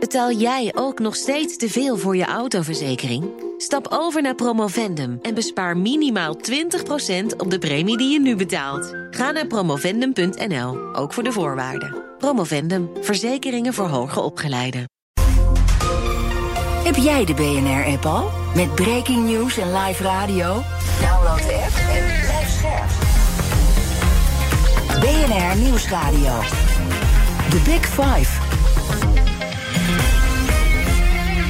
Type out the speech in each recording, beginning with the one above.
Betaal jij ook nog steeds te veel voor je autoverzekering? Stap over naar Promovendum en bespaar minimaal 20% op de premie die je nu betaalt. Ga naar promovendum.nl, ook voor de voorwaarden. Promovendum, verzekeringen voor hoger opgeleiden. Heb jij de BNR-app al? Met breaking news en live radio? Download de app en blijf scherp. BNR Nieuwsradio. The Big Five.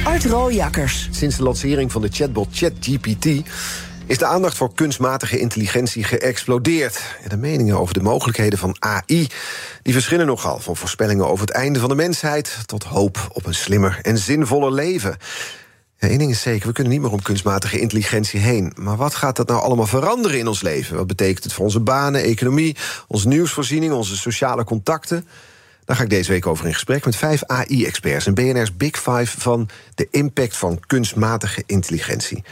Art Rooijakkers. Sinds de lancering van de chatbot ChatGPT is de aandacht voor kunstmatige intelligentie geëxplodeerd. De meningen over de mogelijkheden van AI die verschillen nogal. Van voorspellingen over het einde van de mensheid tot hoop op een slimmer en zinvoller leven. Eén ding is zeker, we kunnen niet meer om kunstmatige intelligentie heen. Maar wat gaat dat nou allemaal veranderen in ons leven? Wat betekent het voor onze banen, economie, onze nieuwsvoorziening, onze sociale contacten? Daar ga ik deze week over in gesprek met vijf AI-experts en BNR's Big Five van de impact van kunstmatige intelligentie.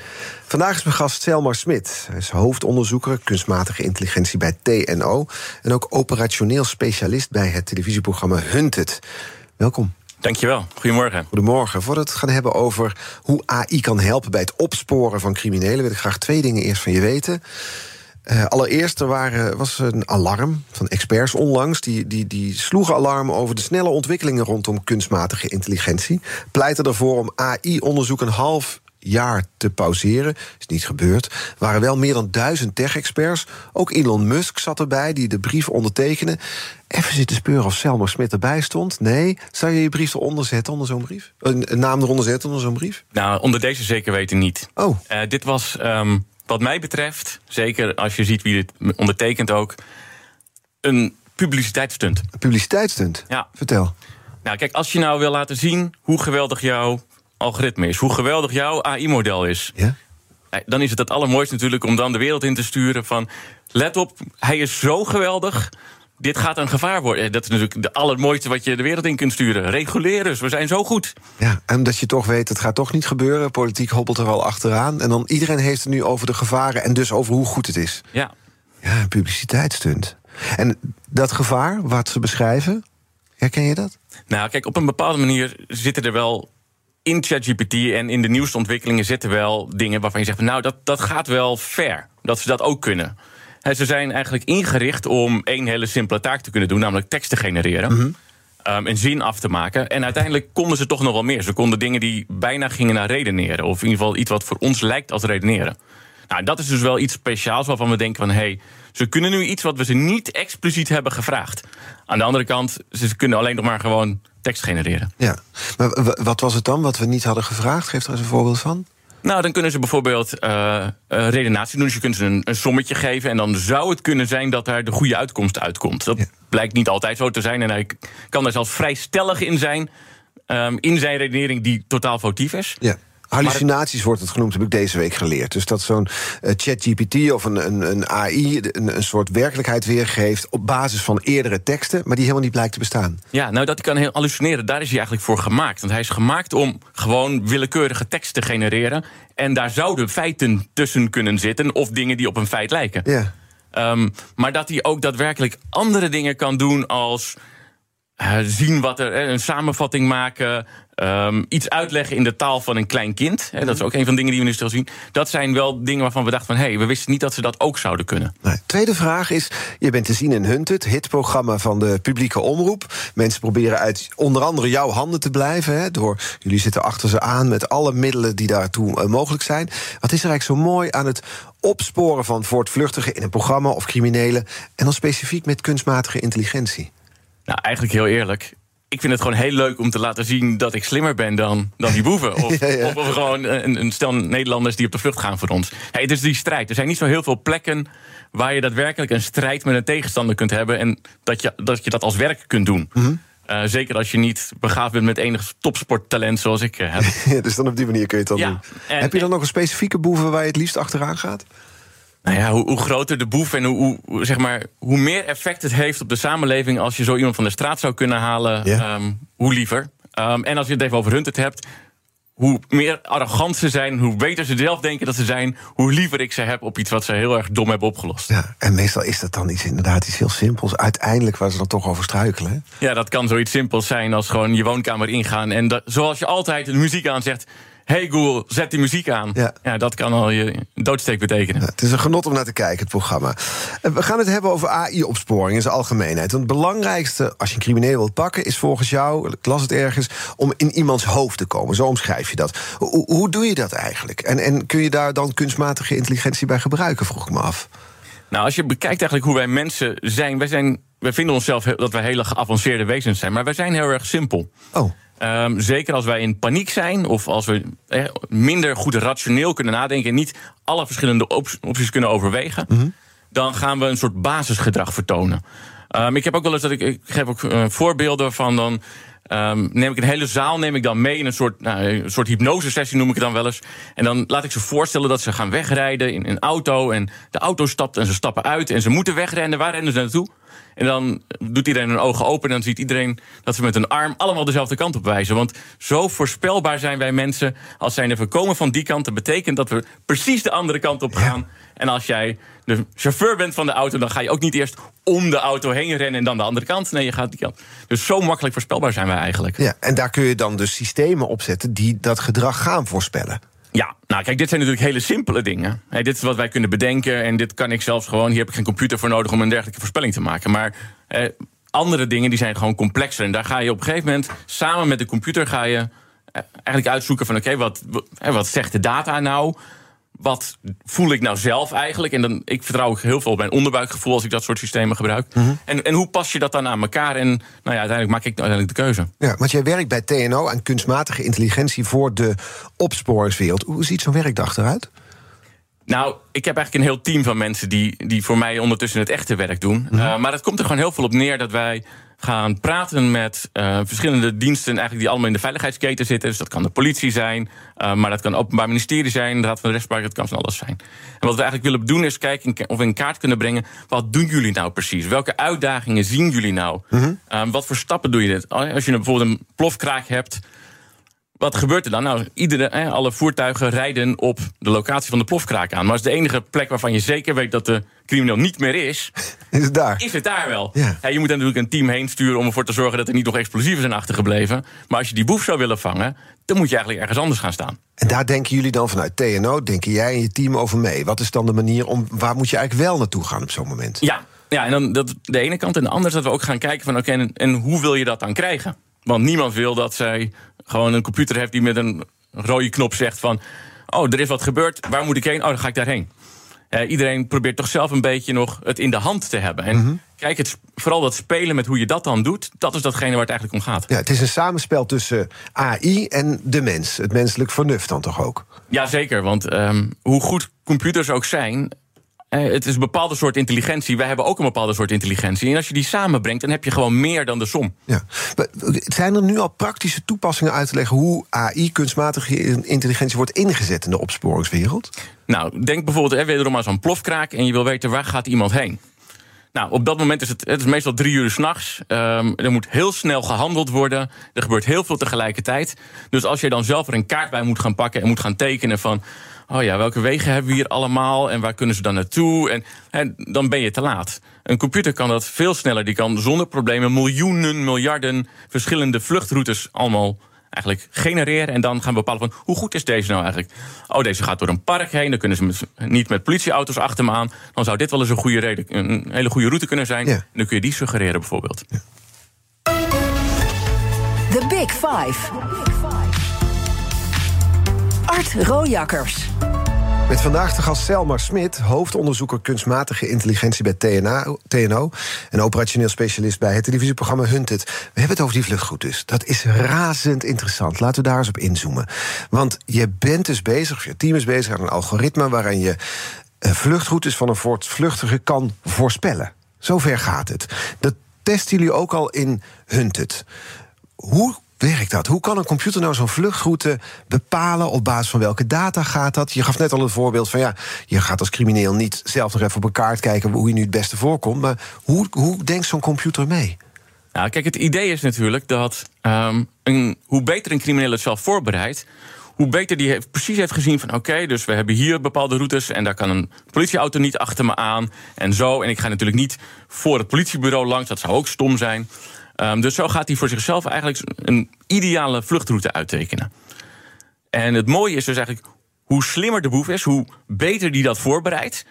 Vandaag is mijn gast Selmar Smit. Hij is hoofdonderzoeker kunstmatige intelligentie bij TNO en ook operationeel specialist bij het televisieprogramma Hunted. Welkom. Dankjewel. Goedemorgen. Goedemorgen. Voordat we het gaan hebben over hoe AI kan helpen bij het opsporen van criminelen, wil ik graag twee dingen eerst van je weten. Uh, allereerst, er waren, was een alarm van experts onlangs. Die, die, die sloegen alarm over de snelle ontwikkelingen rondom kunstmatige intelligentie. Pleiten ervoor om AI-onderzoek een half jaar te pauzeren. Is niet gebeurd. Er waren wel meer dan duizend tech-experts. Ook Elon Musk zat erbij, die de brief ondertekende. Even zitten speuren of Selma Smit erbij stond. Nee, zou je je brief eronder zetten, onder zo'n brief? Een, naam eronder zetten, onder zo'n brief? Nou, onder deze zeker weten niet. Oh. Uh, dit was... Um wat mij betreft, zeker als je ziet wie dit ondertekent ook, een publiciteitsstunt. Een publiciteitsstunt? Ja. Vertel. Nou, kijk, als je nou wil laten zien hoe geweldig jouw algoritme is, hoe geweldig jouw AI-model is. Ja? Dan is het het allermooiste natuurlijk om dan de wereld in te sturen van... let op, hij is zo geweldig, dit gaat een gevaar worden. Dat is natuurlijk het allermooiste wat je de wereld in kunt sturen. Reguleren, we zijn zo goed. Ja, en dat je toch weet, het gaat toch niet gebeuren. Politiek hobbelt er al achteraan. En dan iedereen heeft het nu over de gevaren en dus over hoe goed het is. Ja. Ja, publiciteitsstunt. En dat gevaar, wat ze beschrijven, herken je dat? Nou, kijk, op een bepaalde manier zitten er wel in ChatGPT en in de nieuwste ontwikkelingen zitten wel dingen waarvan je zegt, nou, dat, dat gaat wel ver. Dat ze dat ook kunnen. Ze zijn eigenlijk ingericht om één hele simpele taak te kunnen doen, namelijk tekst te genereren. Mm en zin af te maken. En uiteindelijk konden ze toch nog wel meer. Ze konden dingen die bijna gingen naar redeneren. Of in ieder geval iets wat voor ons lijkt als redeneren. Nou, dat is dus wel iets speciaals waarvan we denken van... hé, hey, ze kunnen nu iets wat we ze niet expliciet hebben gevraagd. Aan de andere kant, ze kunnen alleen nog maar gewoon tekst genereren. Ja, maar wat was het dan wat we niet hadden gevraagd? Geef er eens een voorbeeld van. Nou, dan kunnen ze bijvoorbeeld uh, redenatie doen. Dus je kunt ze een, een, sommetje geven. En dan zou het kunnen zijn dat daar de goede uitkomst uitkomt. Dat blijkt niet altijd zo te zijn. En hij kan daar zelfs vrij stellig in zijn. Um, in zijn redenering die totaal foutief is. Ja. Hallucinaties wordt het genoemd, heb ik deze week geleerd. Dus dat zo'n uh, ChatGPT of een, een, een AI een, een, soort werkelijkheid weergeeft op basis van eerdere teksten, maar die helemaal niet blijkt te bestaan. Ja, nou dat kan heel hallucineren, daar is hij eigenlijk voor gemaakt. Want hij is gemaakt om gewoon willekeurige tekst te genereren. En daar zouden feiten tussen kunnen zitten, of dingen die op een feit lijken. Ja. Um, maar dat hij ook daadwerkelijk andere dingen kan doen als. Uh, zien wat er, een samenvatting maken, Um, iets uitleggen in de taal van een klein kind. Dat is ook een van de dingen die we nu stil zien. Dat zijn wel dingen waarvan we dachten van... hé, hey, we wisten niet dat ze dat ook zouden kunnen. Nee. Tweede vraag is, je bent te zien in Hunted... hitprogramma van de publieke omroep. Mensen proberen uit onder andere jouw handen te blijven. Door, jullie zitten achter ze aan met alle middelen die daartoe uh, mogelijk zijn. Wat is er eigenlijk zo mooi aan het opsporen van voortvluchtigen... in een programma of criminelen... en dan specifiek met kunstmatige intelligentie? Nou, eigenlijk heel eerlijk ik vind het gewoon heel leuk om te laten zien dat ik slimmer ben dan, dan die boeven. Of, ja, ja. of, gewoon een, een, stel Nederlanders die op de vlucht gaan voor ons. Hey, het is die strijd. Er zijn niet zo heel veel plekken waar je daadwerkelijk een strijd met een tegenstander kunt hebben. En dat je dat, je dat als werk kunt doen. Mm -hmm. uh, zeker als je niet begaafd bent met enig topsporttalent zoals ik uh, heb. ja, dus dan op die manier kun je het dan doen. En, heb je dan nog een specifieke boeven waar je het liefst achteraan gaat? Nou ja, hoe, hoe, groter de boef en hoe, hoe, zeg maar, hoe meer effect het heeft op de samenleving als je zo iemand van de straat zou kunnen halen, um, hoe liever. Um, en als je het even over Hunted hebt, hoe meer arrogant ze zijn, hoe beter ze zelf denken dat ze zijn, hoe liever ik ze heb op iets wat ze heel erg dom hebben opgelost. Ja, en meestal is dat dan iets inderdaad iets heel simpels. Uiteindelijk waar ze dan toch over struikelen. hè? Ja, dat kan zoiets simpels zijn als gewoon je woonkamer ingaan en dat, zoals je altijd de muziek aanzegt. Hey Google, zet die muziek aan. Ja. dat kan al je doodsteek betekenen. Ja, het is een genot om naar te kijken, het programma. Eh, We gaan het hebben over AI-opsporing in zijn algemeenheid. Want het belangrijkste, als je een crimineel wilt pakken... is volgens jou, ik las het ergens, om in iemands hoofd te komen. Zo omschrijf je dat. Hoe, hoe doe je dat eigenlijk? En, en kun je daar dan kunstmatige intelligentie bij gebruiken, vroeg ik me af. Nou, als je bekijkt eigenlijk hoe wij mensen zijn, wij zijn wij vinden onszelf dat wij hele geavanceerde wezens zijn, maar wij zijn heel erg simpel. Oh, Ehm, zeker als wij in paniek zijn of als we eh, minder goed rationeel kunnen nadenken en niet alle verschillende op- opties kunnen overwegen, dan gaan we een soort basisgedrag vertonen. Ehm, ik heb ook wel eens dat ik, ik geef ook eh, voorbeelden van dan. ehm, neem ik een hele zaal neem ik dan mee in een soort, nou, een soort hypnosesessie, noem ik het dan wel eens. En dan laat ik ze voorstellen dat ze gaan wegrijden in een auto. En de auto stapt en ze stappen uit en ze moeten wegrennen. Waar rennen ze naartoe? En dan doet iedereen hun ogen open en dan ziet iedereen dat ze met een arm allemaal dezelfde kant op wijzen. Want zo voorspelbaar zijn wij mensen. Als zij er komen van die kant, dat betekent dat we precies de andere kant op gaan. En als jij de chauffeur bent van de auto, dan ga je ook niet eerst om de auto heen rennen en dan de andere kant. Nee, je gaat die kant. Dus zo makkelijk voorspelbaar zijn wij eigenlijk. ja. En daar kun je dan dus systemen opzetten die dat gedrag gaan voorspellen. Ja, nou kijk, dit zijn natuurlijk hele simpele dingen. Dit is wat wij kunnen bedenken en dit kan ik zelfs gewoon... hier heb ik geen computer voor nodig om een dergelijke voorspelling te maken. Maar eh, andere dingen die zijn gewoon complexer. En daar ga je op een gegeven moment samen met de computer... ga je eh, eigenlijk uitzoeken van oké, wat, wat, eh, wat zegt de data nou... Wat voel ik nou zelf eigenlijk? En dan, ik vertrouw ook heel veel op mijn onderbuikgevoel als ik dat soort systemen gebruik. en, en hoe pas je dat dan aan elkaar? En nou ja, uiteindelijk maak ik uiteindelijk de keuze. Ja, want jij werkt bij TNO aan kunstmatige intelligentie voor de opsporingswereld. Hoe ziet zo'n werkdag eruit? Nou, ik heb eigenlijk een heel team van mensen die, die voor mij ondertussen het echte werk doen. Uh, maar het komt er gewoon heel veel op neer dat wij gaan praten met uh, verschillende diensten, eigenlijk die allemaal in de veiligheidsketen zitten. Dus dat kan de politie zijn, uh, maar dat kan het Openbaar Ministerie zijn, de Raad van de Rechtspraak, dat kan van alles zijn. En wat we eigenlijk willen doen is kijken of we in kaart kunnen brengen, wat doen jullie nou precies? Welke uitdagingen zien jullie nou? Mm -hmm. wat voor stappen doe je dit? Als je bijvoorbeeld een plofkraak hebt. Wat gebeurt er dan? Nou, iedere, eh, alle voertuigen rijden op de locatie van de plofkraak aan. Maar als de enige plek waarvan je zeker weet dat de crimineel niet meer is... Is het daar? Is het daar wel. Ja. Ja, je moet natuurlijk een team heen sturen om ervoor te zorgen... dat er niet nog explosieven zijn achtergebleven. Maar als je die boef zou willen vangen, dan moet je eigenlijk ergens anders gaan staan. En daar denken jullie dan vanuit TNO, denken jij en je team over mee. Wat is dan de manier om, waar moet je eigenlijk wel naartoe gaan op zo'n moment? Ja, ja en dan dat, de ene kant. En de andere is dat we ook gaan kijken van... oké, en, en hoe wil je dat dan krijgen? Want niemand wil dat zij gewoon een computer heeft die met een rode knop zegt van... oh, er is wat gebeurd, waar moet ik heen? Oh, dan ga ik daarheen. Uh, iedereen probeert toch zelf een beetje nog het in de hand te hebben. En mm -hmm. kijk, het, vooral dat spelen met hoe je dat dan doet... dat is datgene waar het eigenlijk om gaat. Ja, het is een samenspel tussen AI en de mens. Het menselijk vernuft dan toch ook? Jazeker, want um, hoe goed computers ook zijn... Uh, het is een bepaalde soort intelligentie. Wij hebben ook een bepaalde soort intelligentie. En als je die samenbrengt, dan heb je gewoon meer dan de som. Ja. Zijn er nu al praktische toepassingen uit te leggen hoe AI, kunstmatige intelligentie, wordt ingezet in de opsporingswereld? Nou, denk bijvoorbeeld hè, wederom aan zo'n plofkraak en je wil weten waar gaat iemand heen. Nou, op dat moment is het, het is meestal drie uur s'nachts. Um, er moet heel snel gehandeld worden. Er gebeurt heel veel tegelijkertijd. Dus als je dan zelf er een kaart bij moet gaan pakken en moet gaan tekenen van. Oh ja, welke wegen hebben we hier allemaal en waar kunnen ze dan naartoe? En, en dan ben je te laat. Een computer kan dat veel sneller. Die kan zonder problemen miljoenen, miljarden verschillende vluchtroutes allemaal eigenlijk genereren. En dan gaan we bepalen van hoe goed is deze nou eigenlijk? Oh, deze gaat door een park heen. Dan kunnen ze met, niet met politieauto's achter me aan. Dan zou dit wel eens een, goede reden, een hele goede route kunnen zijn. Ja. En dan kun je die suggereren bijvoorbeeld. Ja. The Big Five. Art Rojakkers. Met vandaag de gast Selma Smit, hoofdonderzoeker kunstmatige intelligentie bij TNO, TNO en operationeel specialist bij het televisieprogramma Hunted. We hebben het over die vluchtroutes. Dat is razend interessant. Laten we daar eens op inzoomen. Want je bent dus bezig, of je team is bezig aan een algoritme waarin je vluchtroutes van een voortvluchtige kan voorspellen. Zover gaat het. Dat testen jullie ook al in Hunted. Hoe werkt dat? Hoe kan een computer nou zo'n vluchtroute bepalen? Op basis van welke data gaat dat? Je gaf net al een voorbeeld van ja, je gaat als crimineel niet zelf nog even op een kaart kijken hoe je nu het beste voorkomt. Maar hoe, hoe denkt zo'n computer mee? Nou, kijk, het idee is natuurlijk dat um, een, hoe beter een crimineel het zelf voorbereidt, hoe beter die heeft, precies heeft gezien van... oké, dus we hebben hier bepaalde routes... en daar kan een politieauto niet achter me aan en zo. En ik ga natuurlijk niet voor het politiebureau langs, dat zou ook stom zijn. Um, dus zo gaat hij voor zichzelf eigenlijk een ideale vluchtroute uittekenen. En het mooie is dus eigenlijk hoe slimmer de boef is, hoe beter die dat voorbereidt.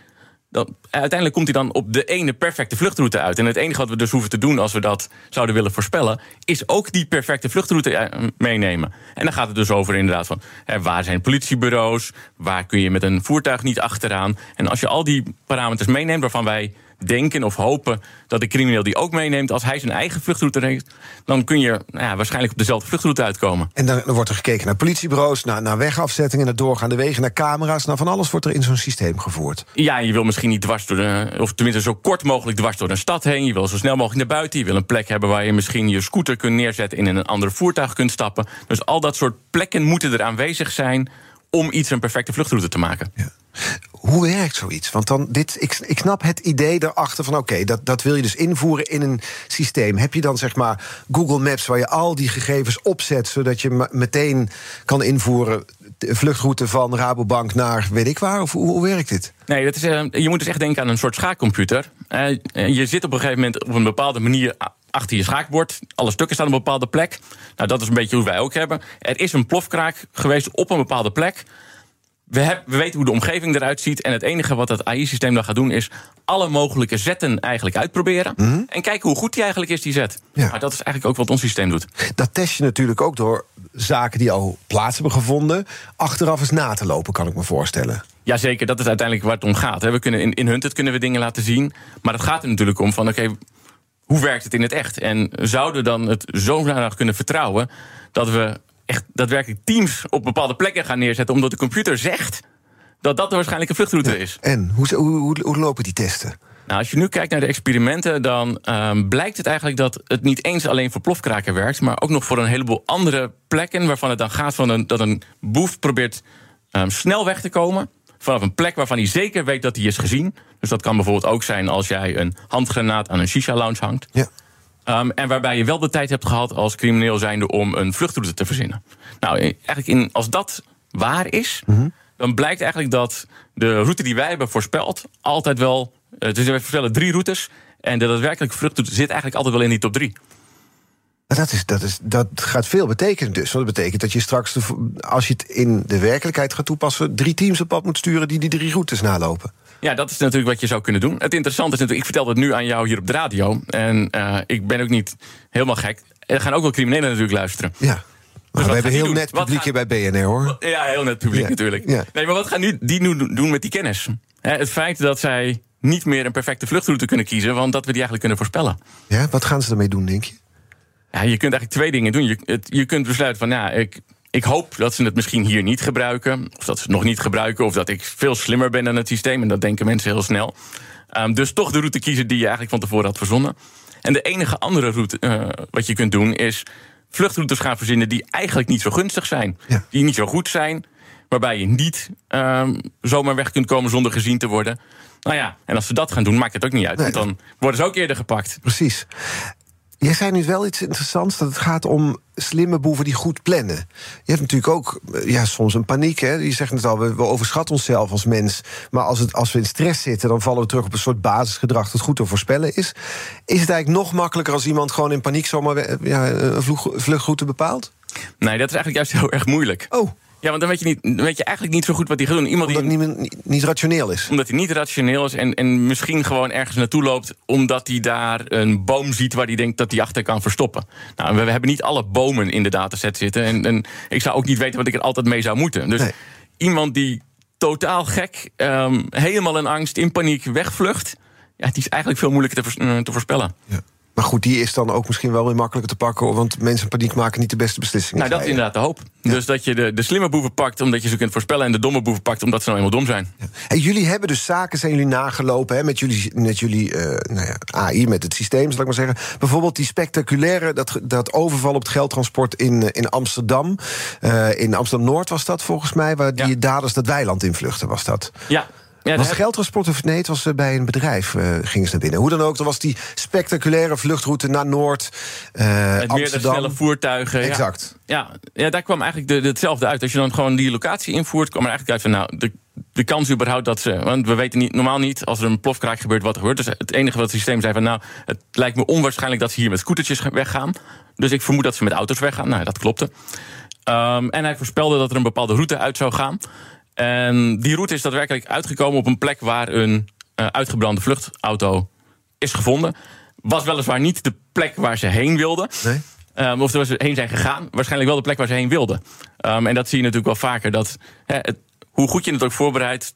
Dan, uiteindelijk komt hij dan op de ene perfecte vluchtroute uit. En het enige wat we dus hoeven te doen als we dat zouden willen voorspellen, is ook die perfecte vluchtroute eh, meenemen. En dan gaat het dus over inderdaad van waar zijn politiebureaus, waar kun je met een voertuig niet achteraan. En als je al die parameters meeneemt waarvan wij denken of hopen dat de crimineel die ook meeneemt als hij zijn eigen vluchtroute heeft, dan kun je nou ja, waarschijnlijk op dezelfde vluchtroute uitkomen. En dan, wordt er gekeken naar politiebureaus, naar, naar wegafzettingen, naar doorgaande wegen, naar camera's. Nou, van alles wordt er in zo'n systeem gevoerd. Ja, je wil misschien niet dwars door de, of tenminste zo kort mogelijk dwars door een stad heen. Je wil zo snel mogelijk naar buiten. Je wil een plek hebben waar je misschien je scooter kunt neerzetten en in een ander voertuig kunt stappen. Dus al dat soort plekken moeten er aanwezig zijn om iets een perfecte vluchtroute te maken. Ja. Hoe werkt zoiets? Want dan dit, ik, ik snap het idee erachter van oké, dat, dat wil je dus invoeren in een systeem. Heb je dan zeg maar Google Maps waar je al die gegevens opzet, zodat je meteen kan invoeren de vluchtroute van Rabobank naar weet ik waar? Of hoe, hoe werkt dit? Nee, dat is, uh, je moet dus echt denken aan een soort schaakcomputer. Uh, je zit op een gegeven moment op een bepaalde manier achter je schaakbord. Alle stukken staan op een bepaalde plek. Nou, dat is een beetje hoe wij ook hebben. Er is een plofkraak geweest op een bepaalde plek. We, we, weten hoe de omgeving eruit ziet. En het enige wat het AI-systeem dan gaat doen, is alle mogelijke zetten eigenlijk uitproberen. Mhm. En kijken hoe goed die eigenlijk is, die zet. Maar dat is eigenlijk ook wat ons systeem doet. Dat test je natuurlijk ook door zaken die al plaats hebben gevonden. achteraf eens na te lopen, kan ik me voorstellen. Jazeker, dat is uiteindelijk waar het om gaat. We kunnen in, in Hunted kunnen we dingen laten zien. Maar het gaat er natuurlijk om van oké, hoe werkt het in het echt? En zouden we dan het zo kunnen vertrouwen dat we echt daadwerkelijk teams op bepaalde plekken gaan neerzetten, omdat de computer zegt dat dat waarschijnlijk een vluchtroute is. En hoe, hoe, hoe, lopen die testen? Nou, als je nu kijkt naar de experimenten, dan um, blijkt het eigenlijk dat het niet eens alleen voor plofkraken werkt, maar ook nog voor een heleboel andere plekken waarvan het dan gaat van een, dat een boef probeert um, snel weg te komen. Vanaf een plek waarvan hij zeker weet dat hij is gezien. Dus dat kan bijvoorbeeld ook zijn als jij een handgranaat aan een shisha-lounge hangt. Ja. Um, en waarbij je wel de tijd hebt gehad als crimineel zijnde om een vluchtroute te verzinnen. Nou, eigenlijk in, als dat waar is, mm dan blijkt eigenlijk dat de route die wij hebben voorspeld altijd wel. Uh, dus we voorspellen drie routes. En de daadwerkelijke vluchtroute zit eigenlijk altijd wel in die top drie. Dat, is, dat, is, dat gaat veel betekenen dus. Want dat betekent dat je straks, als je het in de werkelijkheid gaat toepassen... drie teams op pad moet sturen die die drie routes nalopen. Ja, dat is natuurlijk wat je zou kunnen doen. Het interessante is natuurlijk, ik vertel het nu aan jou hier op de radio. En uh, ik ben ook niet helemaal gek. Er gaan ook wel criminelen natuurlijk luisteren. Ja. Dus we hebben heel net publiek hier bij BNR hoor. Ja, heel net publiek natuurlijk. Ja. Nee, maar wat gaan nu, die nu doen met die kennis? Het feit dat zij niet meer een perfecte vluchtroute kunnen kiezen, want dat we die eigenlijk kunnen voorspellen. Ja, wat gaan ze ermee doen, denk je? Ja, je kunt eigenlijk twee dingen doen. Je, het, je kunt besluiten van, ja, ik, ik hoop dat ze het misschien hier niet gebruiken. Of dat ze het nog niet gebruiken. Of dat ik veel slimmer ben dan het systeem. En dat denken mensen heel snel. Um, dus toch de route kiezen die je eigenlijk van tevoren had verzonnen. En de enige andere route uh, wat je kunt doen is vluchtroutes gaan verzinnen die eigenlijk niet zo gunstig zijn. Die niet zo goed zijn. Waarbij je niet um, zomaar weg kunt komen zonder gezien te worden. Nou ja, en als ze dat gaan doen, maakt het ook niet uit. want dan worden ze ook eerder gepakt. Precies. Jij zei nu wel iets interessants, dat het gaat om slimme boeven die goed plannen. Je hebt natuurlijk ook eh, ja, soms een paniek. Hè? Je zegt het al, we, overschatten onszelf als mens. Maar als, het, als we in stress zitten, dan vallen we terug op een soort basisgedrag dat goed te voorspellen is. Is het eigenlijk nog makkelijker als iemand gewoon in paniek zomaar eh, ja, een vluchtroute bepaalt? Nee, dat is eigenlijk juist heel erg moeilijk. Oh. Ja, want dan weet je, niet, dan weet je eigenlijk niet zo goed wat hij gaat doen. Iemand omdat hij niet, niet, rationeel is. Omdat hij niet rationeel is en, en misschien gewoon ergens naartoe loopt... omdat hij daar een boom ziet waar hij denkt dat hij achter kan verstoppen. Nou, we, hebben niet alle bomen in de dataset zitten. En, en, ik zou ook niet weten wat ik er altijd mee zou moeten. Dus iemand die totaal gek, um, helemaal in angst, in paniek wegvlucht... Ja, die is eigenlijk veel moeilijker te, eh, te voorspellen. Ja. Maar goed, die is dan ook misschien wel weer makkelijker te pakken... want mensen paniek maken niet de beste beslissingen. Nou, dat is inderdaad de hoop. Dus dat je de, de slimme boeven pakt omdat je ze kunt voorspellen... en de domme boeven pakt omdat ze nou eenmaal dom zijn. Ja. En jullie hebben dus zaken, zijn jullie nagelopen... Hè, met jullie, met jullie uh, nou ja, AI, met het systeem, zal ik maar zeggen. Bijvoorbeeld die spectaculaire, dat, dat overval op het geldtransport in, eh, in Amsterdam. Uh, in Amsterdam-Noord was dat volgens mij... waar die daders dat weiland invluchten, was dat. Ja, was het geldtransport of nee? Het was bij een bedrijf, uh, gingen ze naar binnen. Hoe dan ook, er was die spectaculaire vluchtroute naar Noord. Uh, Met meer snelle voertuigen. Exact. Ja, ja, daar kwam eigenlijk de, hetzelfde uit. Als je dan gewoon die locatie invoert, kwam er eigenlijk uit van... nou, de, de kans überhaupt dat ze... want we weten niet, normaal niet als er een plofkraak gebeurt wat er gebeurt. Dus het enige wat het systeem zei van... nou, het lijkt me onwaarschijnlijk dat ze hier met scootertjes weggaan. Dus ik vermoed dat ze met auto's weggaan. Nou, dat klopte. Um, en hij voorspelde dat er een bepaalde route uit zou gaan. En die route is daadwerkelijk uitgekomen op een plek waar een uh, uitgebrande vluchtauto is gevonden. Was weliswaar niet de plek waar ze heen wilden. Nee. Um, of waar ze heen zijn gegaan. Waarschijnlijk wel de plek waar ze heen wilden. Um, en dat zie je natuurlijk wel vaker. Dat, het, hoe goed je het ook voorbereidt,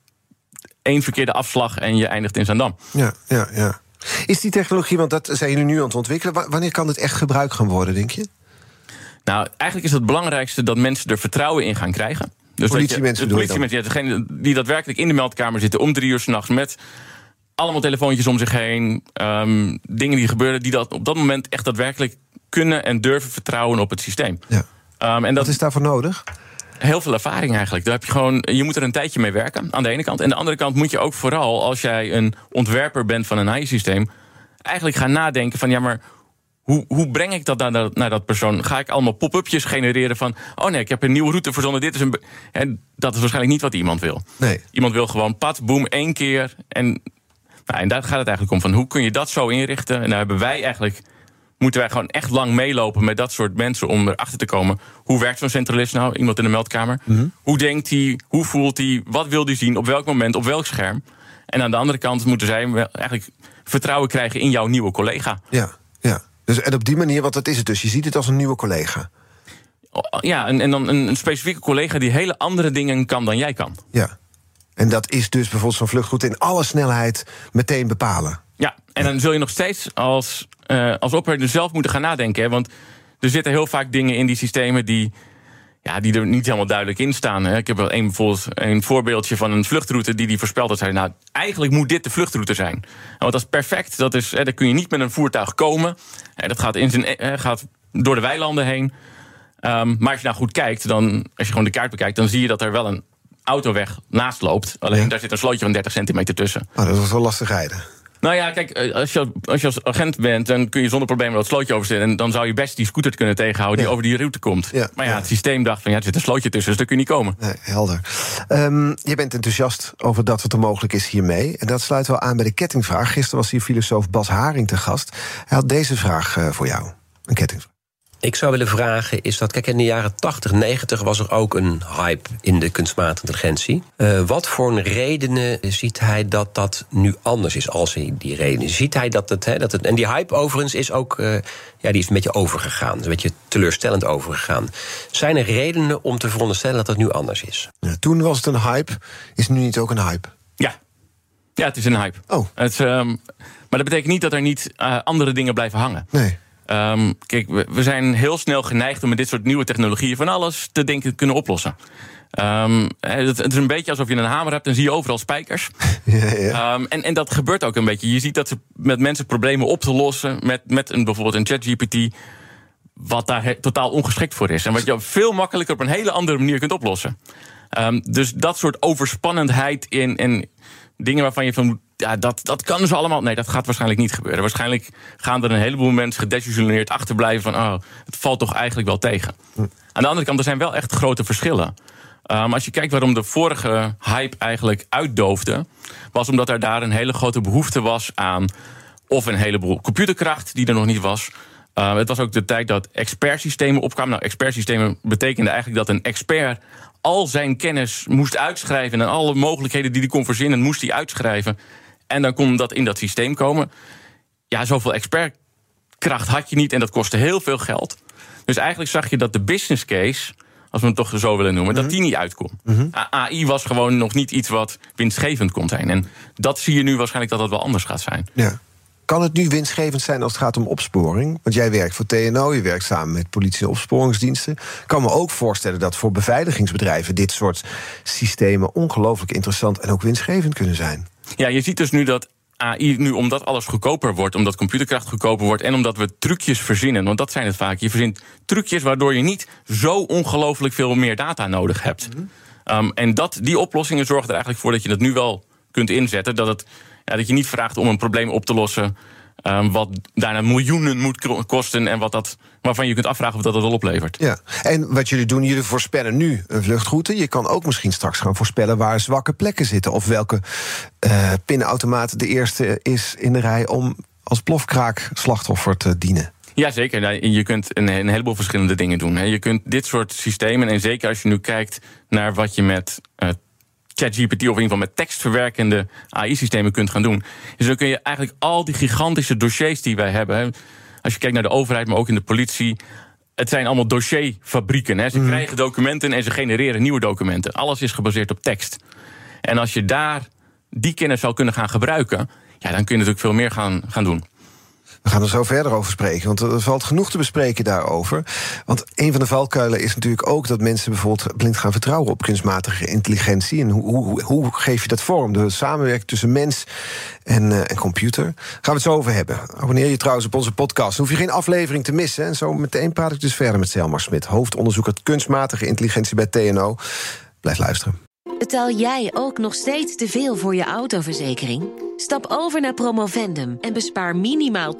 één verkeerde afslag en je eindigt in Zandam. Ja, ja, ja. Is die technologie, want dat zijn jullie nu aan het ontwikkelen, wanneer kan het echt gebruikt gaan worden, denk je? Nou, eigenlijk is het belangrijkste dat mensen er vertrouwen in gaan krijgen. Dus politiemensen de politiemensen, ja, degene die daadwerkelijk in de meldkamer zitten om drie uur s'nachts met allemaal telefoontjes om zich heen. Um, dingen die gebeuren die dat op dat moment echt daadwerkelijk kunnen en durven vertrouwen op het systeem. Ja. Um, en dat, Wat is daarvoor nodig? Heel veel ervaring eigenlijk. Daar heb je, gewoon, je moet er een tijdje mee werken, aan de ene kant. En aan de andere kant moet je ook vooral, als jij een ontwerper bent van een AI-systeem... eigenlijk gaan nadenken van, ja, maar hoe, hoe breng ik dat naar, naar, naar, dat persoon? Ga ik allemaal pop-upjes genereren van... oh nee, ik heb een nieuwe route verzonnen, dit is een... En dat is waarschijnlijk niet wat iemand wil. Nee. Iemand wil gewoon pad, boom, één keer. En, nou, en daar gaat het eigenlijk om, van hoe kun je dat zo inrichten? En daar hebben wij eigenlijk... moeten wij gewoon echt lang meelopen met dat soort mensen... om erachter te komen, hoe werkt zo'n centralist nou? Iemand in de meldkamer. Mhm. Hoe denkt hij, hoe voelt hij, wat wil hij zien, op welk moment, op welk scherm? En aan de andere kant moeten zij eigenlijk vertrouwen krijgen in jouw nieuwe collega. Ja, ja. Dus en op die manier, want dat is het dus. Je ziet het als een nieuwe collega. Oh, ja, en, en dan een, specifieke collega die hele andere dingen kan dan jij kan. Ja. En dat is dus bijvoorbeeld zo'n vluchtroute in alle snelheid meteen bepalen. Ja, en dan zul je nog steeds als, uh, als operator zelf moeten gaan nadenken. Hè, want er zitten heel vaak dingen in die systemen die ja, die er niet helemaal duidelijk in staan. Hè. Ik heb wel een, bijvoorbeeld een voorbeeldje van een vluchtroute die die voorspelt. Dat zei, nou, eigenlijk moet dit de vluchtroute zijn. Want dat is perfect. Dat is, hè, daar kun je niet met een voertuig komen. Hè, dat gaat, in zijn, hè, gaat door de weilanden heen. Um, maar als je nou goed kijkt, dan, als je gewoon de kaart bekijkt... dan zie je dat er wel een autoweg naast loopt. Alleen daar zit een slootje van 30 centimeter tussen. Oh, dat is wel lastig rijden. Nou ja, kijk, eh, als je, als je als agent bent, dan kun je zonder probleem dat slootje oversteken. En dan zou je best die scooter kunnen tegenhouden die over die route komt. maar ja, het systeem dacht van ja, er zit een slootje tussen, dus daar kun je niet komen. Nee, helder. Um, je bent enthousiast over dat wat er mogelijk is hiermee. En dat sluit wel aan bij de kettingvraag. Gisteren was hier filosoof Bas Haring te gast. Hij had deze vraag uh, voor jou. Een kettingvraag ik zou willen vragen, is dat... Kijk, in de jaren 80, 90 was er ook een hype in de kunstmatige intelligentie. Uh, wat voor redenen ziet hij dat dat nu anders is als hij die redenen... Ziet hij dat het... Hè, dat het en die hype overigens is ook... Uh, ja, die is een beetje overgegaan. Een beetje teleurstellend overgegaan. Zijn er redenen om te veronderstellen dat het nu anders is? Ja, toen was het een hype. Is het nu niet ook een hype? Ja. Ja, het is een hype. Oh. Het, um, maar dat betekent niet dat er niet uh, andere dingen blijven hangen. Nee. Um, kijk, we, we, zijn heel snel geneigd om met dit soort nieuwe technologieën van alles te denken kunnen oplossen. Um, het, het, is een beetje alsof je een hamer hebt en zie je overal spijkers. Ja, ja. Um, en, en dat gebeurt ook een beetje. Je ziet dat ze met mensen problemen op te lossen met, met een, bijvoorbeeld een ChatGPT, wat daar totaal ongeschikt voor is. En wat je veel makkelijker op een hele andere manier kunt oplossen. Dus dat soort overspannendheid in, in dingen waarvan je van ja, dat, dat kan dus allemaal. Nee, dat gaat waarschijnlijk niet gebeuren. Waarschijnlijk gaan er een heleboel mensen gedesillusioneerd achterblijven van, oh, het valt toch eigenlijk wel tegen. Hm. Aan de andere kant, er zijn wel echt grote verschillen. Um, als je kijkt waarom de vorige hype eigenlijk uitdoofde, was omdat er daar een hele grote behoefte was aan of een heleboel computerkracht die er nog niet was. Uh, het was ook de tijd dat expertsystemen opkwamen. Nou, expertsystemen betekende eigenlijk dat een expert al zijn kennis moest uitschrijven en alle mogelijkheden die hij kon verzinnen, moest hij uitschrijven. En dan kon dat in dat systeem komen. Ja, zoveel expertkracht had je niet en dat kostte heel veel geld. Dus eigenlijk zag je dat de business case, als we het toch zo willen noemen, dat mhm. die niet uitkomt. Mhm. AI was gewoon nog niet iets wat winstgevend kon zijn. En dat zie je nu waarschijnlijk dat dat wel anders gaat zijn. Ja. Kan het nu winstgevend zijn als het gaat om opsporing? Want jij werkt voor TNO, je werkt samen met politie- en opsporingsdiensten. Ik kan me ook voorstellen dat voor beveiligingsbedrijven dit soort systemen ongelooflijk interessant en ook winstgevend kunnen zijn. Ja, je ziet dus nu dat AI nu, omdat alles goedkoper wordt, omdat computerkracht goedkoper wordt en omdat we trucjes verzinnen, want dat zijn het vaak. Je verzint trucjes waardoor je niet zo ongelooflijk veel meer data nodig hebt. Mhm. um, en dat, die oplossingen zorgen er eigenlijk voor dat je het nu wel kunt inzetten. Dat, het, ja, dat je niet vraagt om een probleem op te lossen. Um, wat daarna miljoenen moet kosten en wat dat, waarvan je kunt afvragen of dat het wel oplevert. Ja, en wat jullie doen, jullie voorspellen nu een vluchtroute. Je kan ook misschien straks gaan voorspellen waar zwakke plekken zitten. Of welke uh, pinautomaat de eerste is in de rij om als plofkraak slachtoffer te dienen. Jazeker, nou, je kunt een, heleboel verschillende dingen doen. Je kunt dit soort systemen, en zeker als je nu kijkt naar wat je met ChatGPT of in ieder geval met tekstverwerkende AI-systemen kunt gaan doen. Dus dan kun je eigenlijk al die gigantische dossiers die wij hebben, als je kijkt naar de overheid, maar ook in de politie. Het zijn allemaal dossierfabrieken. Hè. Ze mhm. krijgen documenten en ze genereren nieuwe documenten. Alles is gebaseerd op tekst. En als je daar die kennis zou kunnen gaan gebruiken, ja, dan kun je natuurlijk veel meer gaan, gaan doen. We gaan er zo verder over spreken, want er valt genoeg te bespreken daarover. Want een van de valkuilen is natuurlijk ook dat mensen bijvoorbeeld blind gaan vertrouwen op kunstmatige intelligentie. En hoe, hoe, hoe geef je dat vorm? De samenwerking tussen mens en, uh, en computer. Gaan we het zo over hebben. Abonneer je trouwens op onze podcast. Dan hoef je geen aflevering te missen. En zo meteen praat ik dus verder met Selmar Smit, hoofdonderzoeker kunstmatige intelligentie bij TNO. Blijf luisteren. Betaal jij ook nog steeds te veel voor je autoverzekering? Stap over naar Promovendum en bespaar minimaal 20%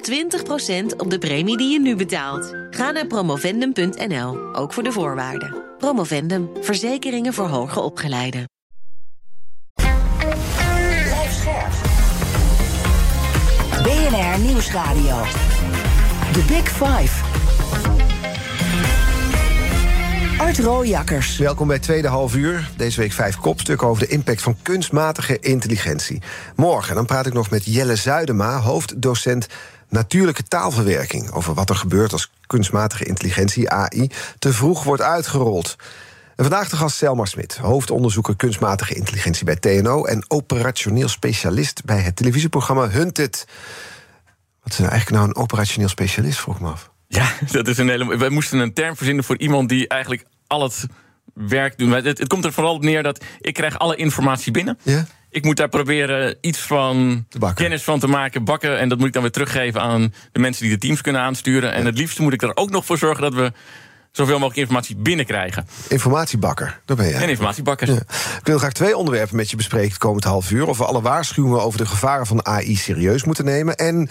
op de premie die je nu betaalt. Ga naar promovendum.nl, ook voor de voorwaarden. Promovendum, verzekeringen voor hoger opgeleiden. BNR Nieuwsradio. The Big Five. Art Rooijakkers. Welkom bij Tweede Half Uur. Deze week vijf kopstukken over de impact van kunstmatige intelligentie. Morgen dan praat ik nog met Jelle Zuidema, hoofddocent natuurlijke taalverwerking. Over wat er gebeurt als kunstmatige intelligentie, AI, te vroeg wordt uitgerold. En vandaag de gast Selma Smit, hoofdonderzoeker kunstmatige intelligentie bij TNO en operationeel specialist bij het televisieprogramma Hunted. Wat is nou eigenlijk nou een operationeel specialist, vroeg me af. Ja, dat is een hele. We moesten een term verzinnen voor iemand die eigenlijk al het werk doet. Het, het komt er vooral op neer dat ik krijg alle informatie binnen. Ja? Ik moet daar proberen iets van kennis van te maken, bakken. En dat moet ik dan weer teruggeven aan de mensen die de teams kunnen aansturen. En het liefste moet ik er ook nog voor zorgen dat we zoveel mogelijk informatie binnenkrijgen. Informatiebakker, daar ben je. En informatiebakker. Ja. Ik wil graag twee onderwerpen met je bespreken het komend half uur. Of we alle waarschuwingen over de gevaren van AI serieus moeten nemen. En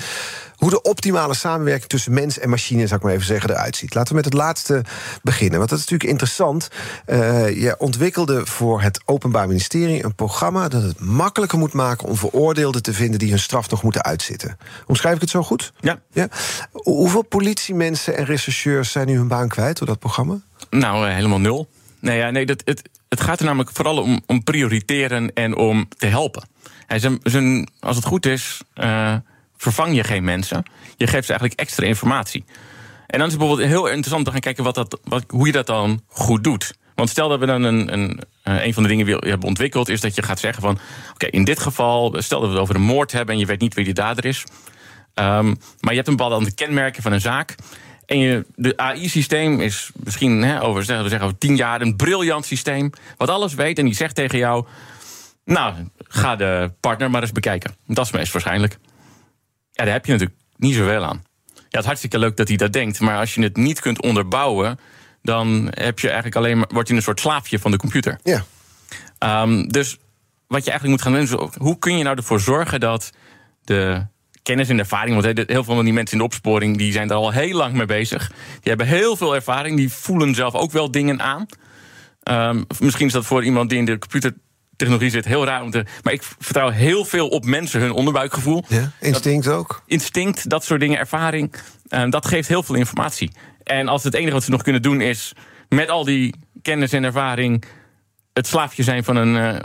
hoe de optimale samenwerking tussen mens en machine, zou ik maar even zeggen, eruit ziet. Laten we met het laatste beginnen. Want dat is natuurlijk interessant. Uh, je ontwikkelde voor het Openbaar Ministerie een programma dat het makkelijker moet maken om veroordeelden te vinden die hun straf nog moeten uitzitten. Omschrijf ik het zo goed? Ja. ja? Hoeveel politiemensen en rechercheurs zijn nu hun baan kwijt door dat programma? Nou, uh, helemaal nul. Nee, ja, nee dat, het, het gaat er namelijk vooral om, om prioriteren en om te helpen. Hij zijn, zijn, als het goed is, uh, vervang je geen mensen. Je geeft ze eigenlijk extra informatie. En dan is het bijvoorbeeld heel interessant te gaan kijken wat dat, wat, hoe je dat dan goed doet. Want stel dat we dan een, een, eh, een van de dingen die hebben ontwikkeld, is dat je gaat zeggen van oké, in dit geval, stel dat we het over een moord hebben en je weet niet wie de dader is. Um, maar je hebt een bepaalde kenmerken van een zaak. En je, de AI-systeem is misschien over, zeggen, we zeggen, over tien jaar een briljant systeem. Wat alles weet en die zegt tegen jou. Nou, ga de partner maar eens bekijken. Dat is meest waarschijnlijk. Ja, daar heb je natuurlijk niet zoveel aan. Ja, het is hartstikke leuk dat hij dat denkt, maar als je het niet kunt onderbouwen, dan heb je eigenlijk alleen maar, word je een soort slaafje van de computer. Ja. Um, dus wat je eigenlijk moet gaan doen, is hoe kun je nou ervoor zorgen dat de kennis en ervaring, want heel veel van die mensen in de opsporing die zijn daar al heel lang mee bezig. Die hebben heel veel ervaring, die voelen zelf ook wel dingen aan. Um, misschien is dat voor iemand die in de computer technologie zit heel raar om te. Maar ik vertrouw heel veel op mensen hun onderbuikgevoel. Ja, instinct ook. Instinct, dat soort dingen, ervaring. Uh, dat geeft heel veel informatie. En als het enige wat ze nog kunnen doen is met al die kennis en ervaring het slaafje zijn van een. Uh,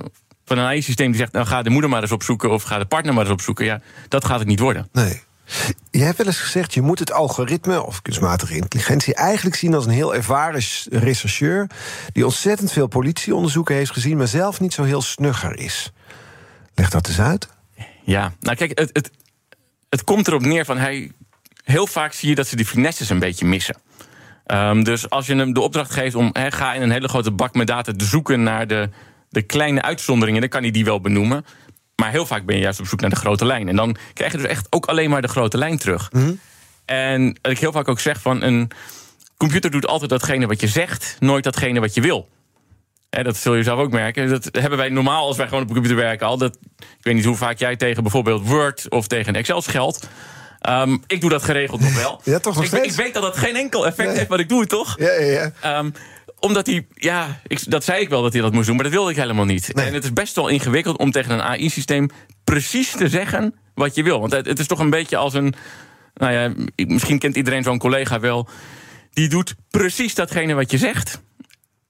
van een AI-systeem die zegt, nou ga de moeder maar eens opzoeken of ga de partner maar eens opzoeken. Ja, dat gaat het niet worden. Nee. Je hebt wel eens gezegd, je moet het algoritme of kunstmatige intelligentie eigenlijk zien als een heel ervaren rechercheur die ontzettend veel politieonderzoeken heeft gezien, maar zelf niet zo heel snugger is. Leg dat eens uit. Ja, nou kijk, het, het, het komt erop neer van hij. Heel vaak zie je dat ze die finesses een beetje missen. Um, dus als je hem de opdracht geeft om he, ga in een hele grote bak met data te zoeken naar de, de kleine uitzonderingen, dan kan hij die wel benoemen. Maar heel vaak ben je juist op zoek naar de grote lijn. En dan krijg je dus echt ook alleen maar de grote lijn terug. Mhm. En wat ik heel vaak ook zeg van een computer doet altijd datgene wat je zegt, nooit datgene wat je wil. Dat zul je zelf ook merken. Dat hebben wij normaal als wij gewoon op de computer werken al. Dat, ik weet niet hoe vaak jij tegen bijvoorbeeld Word of tegen een Excel scheldt. Ehm, ik doe dat geregeld nog wel. Ja, toch nog ik, steeds? ik weet dat dat geen enkel effect Nee. heeft, maar ik doe toch? Ja, ja, ja. Ehm, omdat hij, ja, ik, dat zei ik wel dat hij dat moest doen, maar dat wilde ik helemaal niet. Nee. En het is best wel ingewikkeld om tegen een AI-systeem precies te zeggen wat je wil. Want het, het is toch een beetje als een. Nou ja, misschien kent iedereen zo'n collega wel. Die doet precies datgene wat je zegt.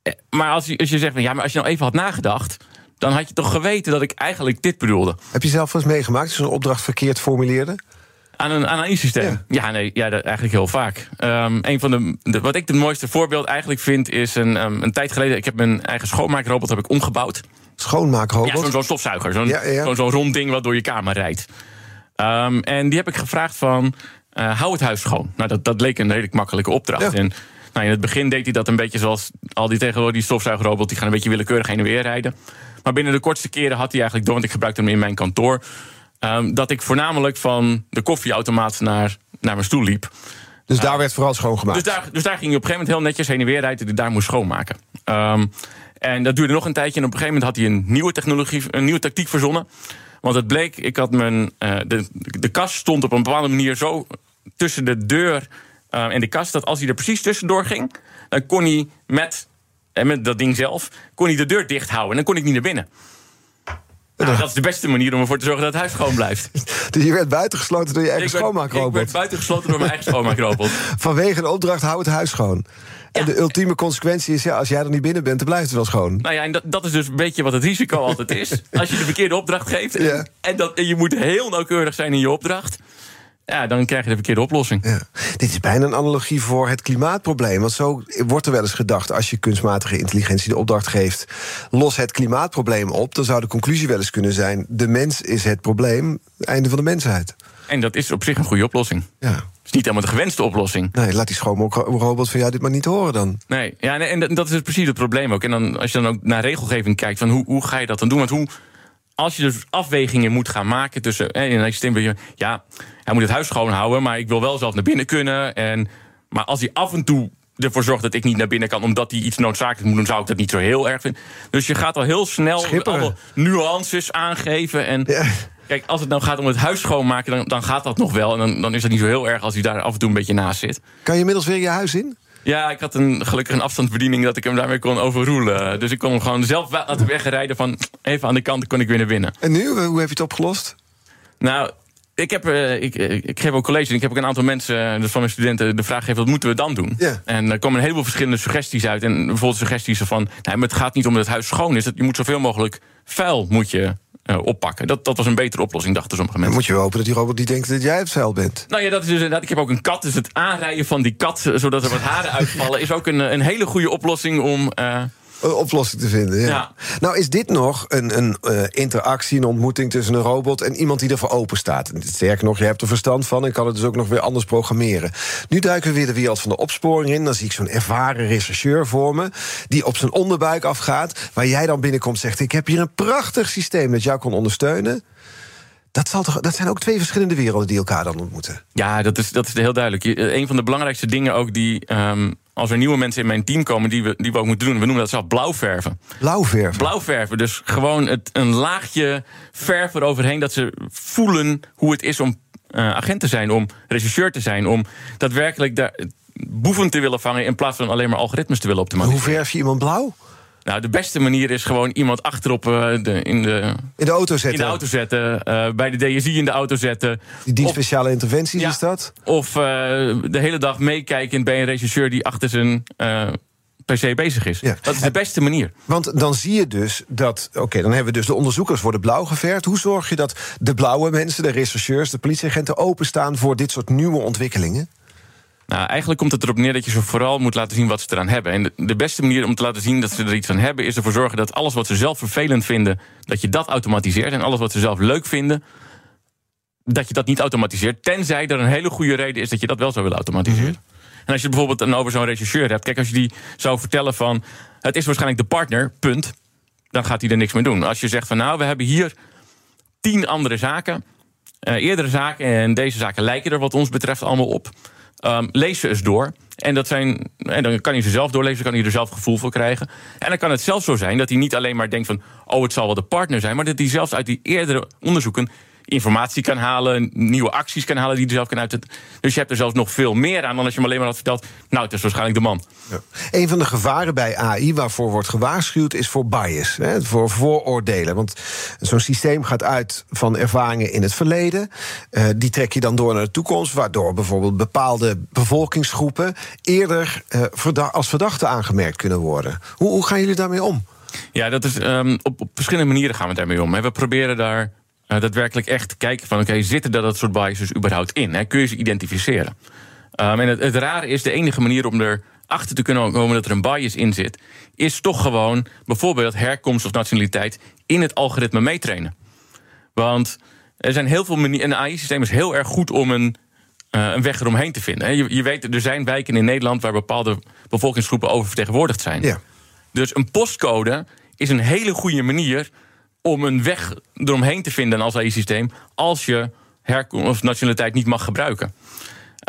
Eh, Maar als je, als je zegt, van, ja, maar als je nou even had nagedacht. dan had je toch geweten dat ik eigenlijk dit bedoelde. Heb je zelf wel eens meegemaakt dat je zo'n opdracht verkeerd formuleerde? Aan een, aan een AI-systeem? Ja. Ja. nee, ja, dat eigenlijk heel vaak. Een van de, de- wat ik het mooiste voorbeeld eigenlijk vind, is een, ehm, een tijd geleden. Ik heb mijn eigen schoonmaakrobot heb ik omgebouwd. Schoonmaakrobot? Ja, zo'n stofzuiger. Zo'n Ja, ja. zo'n- rond ding wat door je kamer rijdt. Ehm, en die heb ik gevraagd van, eh, hou het huis schoon. Nou, dat, dat leek een redelijk makkelijke opdracht. En nou, in het begin deed hij dat een beetje zoals al die tegenwoordig die stofzuigerrobots... die gaan een beetje willekeurig heen en weer rijden. Maar binnen de kortste keren had hij eigenlijk door... want ik gebruikte hem in mijn kantoor... ehm, dat ik voornamelijk van de koffieautomaat naar, naar mijn stoel liep. Dus daar werd vooral schoongemaakt. Dus daar, dus daar ging hij op een gegeven moment heel netjes heen en weer rijden... die daar moest schoonmaken. Ehm, en dat duurde nog een tijdje. En op een gegeven moment had hij een nieuwe technologie, een nieuwe tactiek verzonnen. Want het bleek, ik had mijn, eh, de, de kast stond op een bepaalde manier zo tussen de deur eh, en de kast... dat als hij er precies tussendoor ging, dan kon hij met, en met dat ding zelf... kon hij de deur dicht houden en dan kon ik niet naar binnen. Nou, dat is de beste manier om ervoor te zorgen dat het huis schoon blijft. Dus je werd buitengesloten door je eigen werd, ik schoonmaakrobot. werd buitengesloten door mijn eigen schoonmaakrobot. Vanwege een opdracht, hou het huis schoon. En de ultieme consequentie is, ja, als jij er niet binnen bent, dan blijft het wel schoon. Nou ja, en dat, dat is dus een beetje wat het risico altijd is. Als je de verkeerde opdracht geeft en, Ja. en, dat, en je moet heel nauwkeurig zijn in je opdracht... ja, dan krijg je de verkeerde oplossing. Ja. Dit is bijna een analogie voor het klimaatprobleem. Want zo wordt er wel eens gedacht, als je kunstmatige intelligentie de opdracht geeft, los het klimaatprobleem op, dan zou de conclusie wel eens kunnen zijn: de mens is het probleem, einde van de mensheid. En dat is op zich een goede oplossing. Ja. Het is niet helemaal de gewenste oplossing. Nee, laat die schoonmaakrobot van jou dit maar niet horen dan. Nee, ja, en dat- dat is dus precies het probleem ook. En dan, als je dan ook naar regelgeving kijkt, van hoe, hoe ga je dat dan doen? Want hoe, als je dus afwegingen moet gaan maken tussen. Hè, in een je, ja, hij moet het huis schoonhouden, maar ik wil wel zelf naar binnen kunnen. En, maar als hij af en toe ervoor zorgt dat ik niet naar binnen kan, omdat hij iets noodzakelijks moet doen, zou ik dat niet zo heel erg vinden. Dus je gaat al heel snel alle nuances aangeven. En Ja. kijk, als het nou gaat om het huis schoonmaken, dan, dan gaat dat nog wel. En dan, dan is dat niet zo heel erg als hij daar af en toe een beetje naast zit. Kan je inmiddels weer je huis in? Ja, ik had een, gelukkig een afstandsbediening dat ik hem daarmee kon overroelen. Dus ik kon hem gewoon zelf laten wegrijden van even aan de kant, dan kon ik weer naar binnen. En nu, hoe heb je het opgelost? Nou, ik, heb, eh, ik, eh, ik geef ook college en ik heb ook een aantal mensen, eh, dus van mijn studenten, de vraag gegeven: wat moeten we dan doen? En er komen een heleboel verschillende suggesties uit. En bijvoorbeeld suggesties van: nee, maar het gaat niet om dat het huis schoon is. Dat je moet zoveel mogelijk vuil moet je, eh, oppakken. Dat, dat was een betere oplossing, dachten sommige Dan mensen. moet je wel hopen dat die robot niet denkt dat jij het vuil bent. Nou ja, dat is dus inderdaad. Ik heb ook een kat. Dus het aanrijden van die kat, eh, zodat er wat haren uitvallen, is ook een, een hele goede oplossing om. eh, Een oplossing te vinden. Ja. Ja. Nou, is dit nog een, een eh, interactie, een ontmoeting tussen een robot en iemand die ervoor open staat? Sterker nog, je hebt er verstand van en kan het dus ook nog weer anders programmeren. Nu duiken we weer de wereld van de opsporing in. Dan zie ik zo'n ervaren rechercheur voor me, die op zijn onderbuik afgaat, waar jij dan binnenkomt en zegt: Ik heb hier een prachtig systeem dat jou kan ondersteunen. Dat, zal toch, dat zijn ook twee verschillende werelden die elkaar dan ontmoeten. Ja, dat is, dat is heel duidelijk. Eh, Een van de belangrijkste dingen ook die. ehm, als er nieuwe mensen in mijn team komen, die we, die we ook moeten doen. We noemen dat zelf blauwverven. Blauwverf. Blauwverven, dus gewoon het, een laagje verf eroverheen. Dat ze voelen hoe het is om eh, agent te zijn, om rechercheur te zijn. Om daadwerkelijk daar boeven te willen vangen. in plaats van alleen maar algoritmes te willen Hoe optimaliseren. verf je iemand blauw? Nou, de beste manier is gewoon iemand achterop eh, de, in, de, In de auto in zetten. de auto zetten. eh, bij de DSI in de auto zetten. Die Of- speciale interventies Ja. is dat? Of eh, de hele dag meekijken bij een regisseur die achter zijn eh, PC bezig is. Ja. Dat is de beste manier. Want dan zie je dus dat. Oké, dan hebben we dus de onderzoekers worden blauw geverfd. Hoe zorg je dat de blauwe mensen, de rechercheurs, de politieagenten openstaan voor dit soort nieuwe ontwikkelingen? Nou, eigenlijk komt het erop neer dat je ze vooral moet laten zien wat ze eraan hebben. En de, beste manier om te laten zien dat ze er iets aan hebben, is ervoor zorgen dat alles wat ze zelf vervelend vinden, dat je dat automatiseert. En alles wat ze zelf leuk vinden, dat je dat niet automatiseert. Tenzij er een hele goede reden is dat je dat wel zou willen automatiseren. En als je het bijvoorbeeld dan over zo'n rechercheur hebt, kijk, als je die zou vertellen van het is waarschijnlijk de partner, punt, dan gaat hij er niks mee doen. Als je zegt van nou, we hebben hier tien andere zaken, eh, eerdere zaken en deze zaken lijken er wat ons betreft allemaal op. Um, lees ze eens door. En, dat zijn, en dan kan hij ze zelf doorlezen, kan hij er zelf gevoel voor krijgen. En dan kan het zelfs zo zijn dat hij niet alleen maar denkt van... oh, het zal wel de partner zijn, maar dat hij zelfs uit die eerdere onderzoeken informatie kan halen, nieuwe acties kan halen die hij zelf kan uit. Dus je hebt er zelfs nog veel meer aan dan als je hem alleen maar had verteld. Nou, het is waarschijnlijk de man. Ja. Een van de gevaren bij AI waarvoor wordt gewaarschuwd is voor bias, hè, voor vooroordelen. Want zo'n systeem gaat uit van ervaringen in het verleden. Uh, die trek je dan door naar de toekomst, waardoor bijvoorbeeld bepaalde bevolkingsgroepen eerder uh, verda als verdachten aangemerkt kunnen worden. Hoe, hoe gaan jullie daarmee om? Ja, dat is, um, op, op, verschillende manieren gaan we daarmee om. We proberen daar uh, daadwerkelijk echt kijken van... oké, zitten er dat soort biases überhaupt in? Hè? Kun je ze identificeren? Um, en het, het rare is, de enige manier om er achter te kunnen komen dat er een bias in zit, is toch gewoon bijvoorbeeld herkomst of nationaliteit in het algoritme meetrainen. Want er zijn heel veel manieren. Een AI-systeem is heel erg goed om een, uh, een weg eromheen te vinden. Je, je, weet, er zijn wijken in Nederland waar bepaalde bevolkingsgroepen oververtegenwoordigd zijn. Ja. Dus een postcode is een hele goede manier om een weg eromheen te vinden als AI-systeem, als je herkomst of nationaliteit niet mag gebruiken.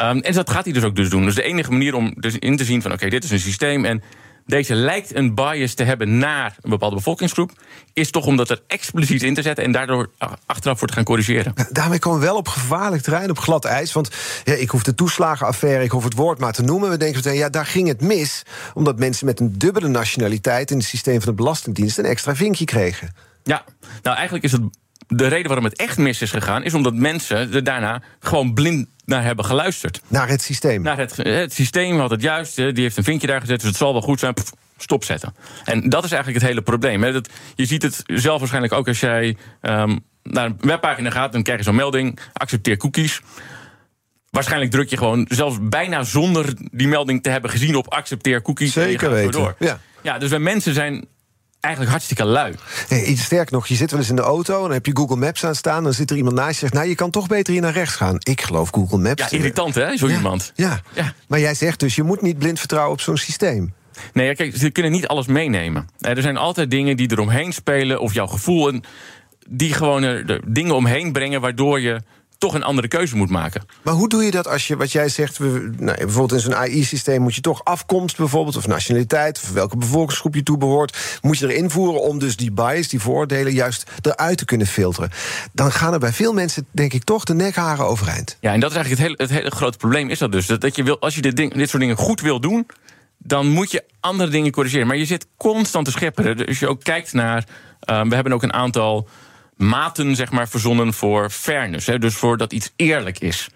Um, en dat gaat hij dus ook dus doen. Dus de enige manier om dus in te zien van oké, dit is een systeem en deze lijkt een bias te hebben naar een bepaalde bevolkingsgroep, is toch om dat er expliciet in te zetten en daardoor achteraf voor te gaan corrigeren. Daarmee komen we wel op gevaarlijk terrein, op glad ijs. Want ja, ik hoef de toeslagenaffaire, ik hoef het woord maar te noemen. We denken meteen, ja, daar ging het mis, omdat mensen met een dubbele nationaliteit in het systeem van de Belastingdienst een extra vinkje kregen. Ja, nou eigenlijk is het de reden waarom het echt mis is gegaan, is omdat mensen er daarna gewoon blind naar hebben geluisterd. Naar het systeem. Naar het, het systeem had het juist, die heeft een vinkje daar gezet, dus het zal wel goed zijn. Pff, stopzetten. En dat is eigenlijk het hele probleem. Hè. Dat, je ziet het zelf waarschijnlijk ook als jij um, naar een webpagina gaat, dan krijg je zo'n melding: accepteer cookies. Waarschijnlijk druk je gewoon, zelfs bijna zonder die melding te hebben gezien op accepteer cookies. Zeker weten. Door. Ja. ja, dus wij mensen zijn eigenlijk hartstikke lui. Nee, iets sterk nog, je zit wel eens in de auto... en dan heb je Google Maps aan staan... dan zit er iemand naast je zegt... nou, je kan toch beter hier naar rechts gaan. Ik geloof Google Maps. Ja, irritant hè, zo ja, iemand. Ja. ja, maar jij zegt dus... je moet niet blind vertrouwen op zo'n systeem. Nee, kijk, ze kunnen niet alles meenemen. Er zijn altijd dingen die eromheen spelen... of jouw gevoel... En die gewoon er dingen omheen brengen... waardoor je toch een andere keuze moet maken. Maar hoe doe je dat als je, wat jij zegt, we, nou, bijvoorbeeld in zo'n AI-systeem moet je toch afkomst bijvoorbeeld, of nationaliteit, of welke bevolkingsgroep je toebehoort, moet je erin voeren om dus die bias, die voordelen, juist eruit te kunnen filteren. Dan gaan er bij veel mensen, denk ik, toch de nekharen overeind. Ja, en dat is eigenlijk het hele, het hele grote probleem, is dat dus. Dat, dat je wil, als je dit, ding, dit soort dingen goed wil doen, dan moet je andere dingen corrigeren. Maar je zit constant te schepperen. Dus je ook kijkt naar. Uh, we hebben ook een aantal maten zeg maar, verzonnen voor fairness. Hè, dus voor dat iets eerlijk is.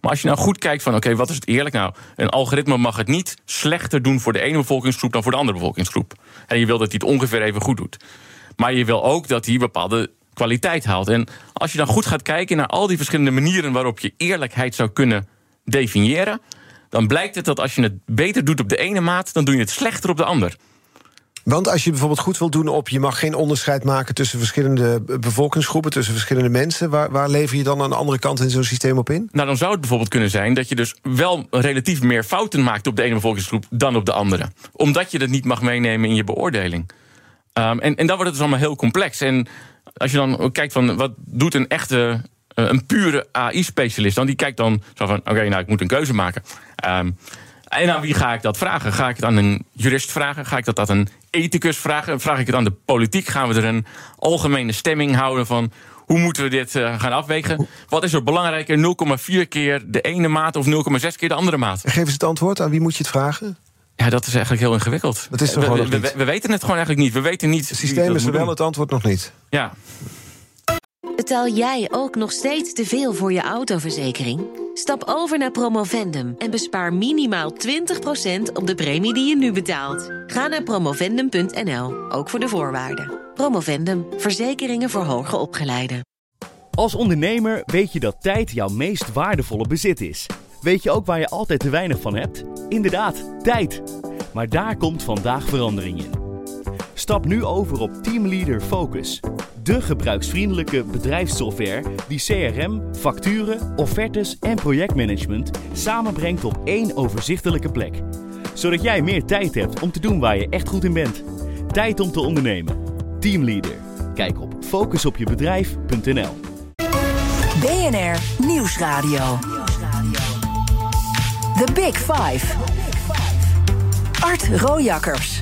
Maar als je nou goed kijkt van, oké, wat is het eerlijk nou? Een algoritme mag het niet slechter doen voor de ene bevolkingsgroep dan voor de andere bevolkingsgroep. En je wil dat hij het ongeveer even goed doet. Maar je wil ook dat hij bepaalde kwaliteit haalt. En als je dan goed gaat kijken naar al die verschillende manieren waarop je eerlijkheid zou kunnen definiëren, dan blijkt het dat als je het beter doet op de ene maat, dan doe je het slechter op de ander. Want als je bijvoorbeeld goed wil doen op... je mag geen onderscheid maken tussen verschillende bevolkingsgroepen... tussen verschillende mensen... waar, waar lever je dan aan de andere kant in zo'n systeem op in? Nou, dan zou het bijvoorbeeld kunnen zijn... dat je dus wel relatief meer fouten maakt op de ene bevolkingsgroep... dan op de andere. Omdat je dat niet mag meenemen in je beoordeling. Um, en, en dan wordt het dus allemaal heel complex. En als je dan kijkt van wat doet een echte... een pure AI-specialist dan? Die kijkt dan zo van, oké, nou, ik moet een keuze maken. Um, en aan wie ga ik dat vragen? Ga ik het aan een jurist vragen? Ga ik dat aan een ethicus vragen? Vraag ik het aan de politiek? Gaan we er een algemene stemming houden van hoe moeten we dit uh, gaan afwegen? Wat is er belangrijker, 0,4 keer de ene maat of 0,6 keer de andere maat? Geef eens het antwoord. Aan wie moet je het vragen? Ja, dat is eigenlijk heel ingewikkeld. Dat is we, we, we, we, weten het gewoon eigenlijk niet. We weten niet. Het systeem is er wel, het antwoord nog niet. Ja. Betaal jij ook nog steeds te veel voor je autoverzekering? Stap over naar Promovendum en bespaar minimaal 20% op de premie die je nu betaalt. Ga naar promovendum.nl, ook voor de voorwaarden. Promovendum, verzekeringen voor hoger opgeleiden. Als ondernemer weet je dat tijd jouw meest waardevolle bezit is. Weet je ook waar je altijd te weinig van hebt? Inderdaad, tijd. Maar daar komt vandaag verandering in. Stap nu over op Teamleader Focus. De gebruiksvriendelijke bedrijfssoftware die CRM, facturen, offertes en projectmanagement samenbrengt op één overzichtelijke plek. Zodat jij meer tijd hebt om te doen waar je echt goed in bent. Tijd om te ondernemen. Teamleader. Kijk op focusopjebedrijf.nl. BNR Nieuwsradio. The Big Five. Art Rojakkers.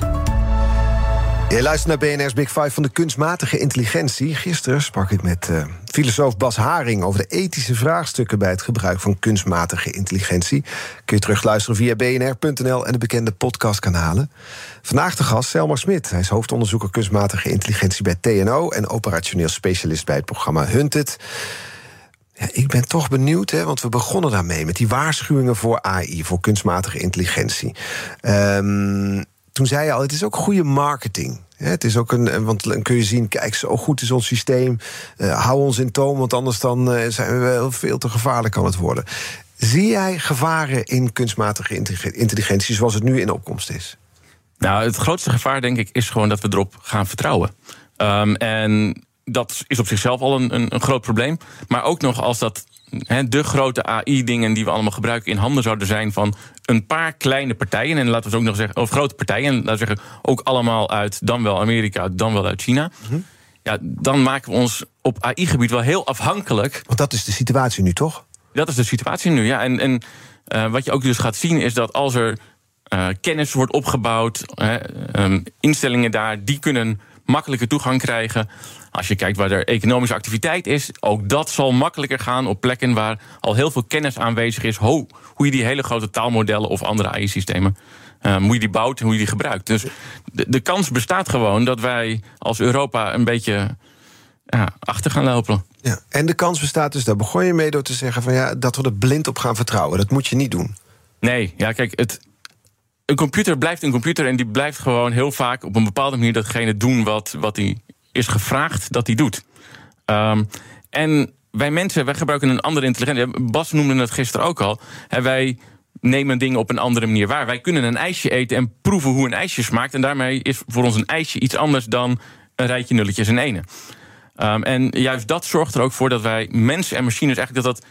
Je luistert naar BNR's Big Five van de kunstmatige intelligentie. Gisteren sprak ik met uh, filosoof Bas Haring over de ethische vraagstukken bij het gebruik van kunstmatige intelligentie. Kun je terugluisteren via bnr.nl en de bekende podcastkanalen. Vandaag de gast Selma Smit. Hij is hoofdonderzoeker kunstmatige intelligentie bij TNO en operationeel specialist bij het programma Hunted. Ja, ik ben toch benieuwd, hè, want we begonnen daarmee met die waarschuwingen voor AI, voor kunstmatige intelligentie. Um, toen zei je al, het is ook goede marketing. Het is ook een, want dan kun je zien, kijk, zo goed is ons systeem. Uh, hou ons in toom, want anders dan uh, zijn we veel te gevaarlijk kan het worden. Zie jij gevaren in kunstmatige intelligentie zoals het nu in opkomst is? Nou, het grootste gevaar, denk ik, is gewoon dat we erop gaan vertrouwen. Um, en dat is op zichzelf al een, een, een, groot probleem. Maar ook nog als dat de grote AI-dingen die we allemaal gebruiken in handen zouden zijn van een paar kleine partijen. En laten we ook nog zeggen, of grote partijen. En laten we zeggen, ook allemaal uit dan wel Amerika, dan wel uit China. Mhm. Ja, dan maken we ons op AI-gebied wel heel afhankelijk. Want dat is de situatie nu, toch? Dat is de situatie nu, ja. En, en uh, wat je ook dus gaat zien is dat als er uh, kennis wordt opgebouwd, um, instellingen daar, die kunnen makkelijker toegang krijgen. Als je kijkt waar er economische activiteit is, ook dat zal makkelijker gaan op plekken waar al heel veel kennis aanwezig is. Ho, hoe je die hele grote taalmodellen of andere AI-systemen. Uh, hoe je die bouwt en hoe je die gebruikt. Dus de, de kans bestaat gewoon dat wij als Europa een beetje ja, achter gaan lopen. Ja, en de kans bestaat dus, daar begon je mee door te zeggen van ja, dat we er blind op gaan vertrouwen. Dat moet je niet doen. Nee, ja, kijk, het, een computer blijft een computer en die blijft gewoon heel vaak op een bepaalde manier datgene doen wat, wat hij is gevraagd dat hij doet. Um, en wij mensen, wij gebruiken een andere intelligentie. Bas noemde het gisteren ook al. Wij nemen dingen op een andere manier waar. Wij kunnen een ijsje eten en proeven hoe een ijsje smaakt. En daarmee is voor ons een ijsje iets anders dan een rijtje nulletjes en ene. Um, en juist dat zorgt er ook voor dat wij mensen en machines eigenlijk dat dat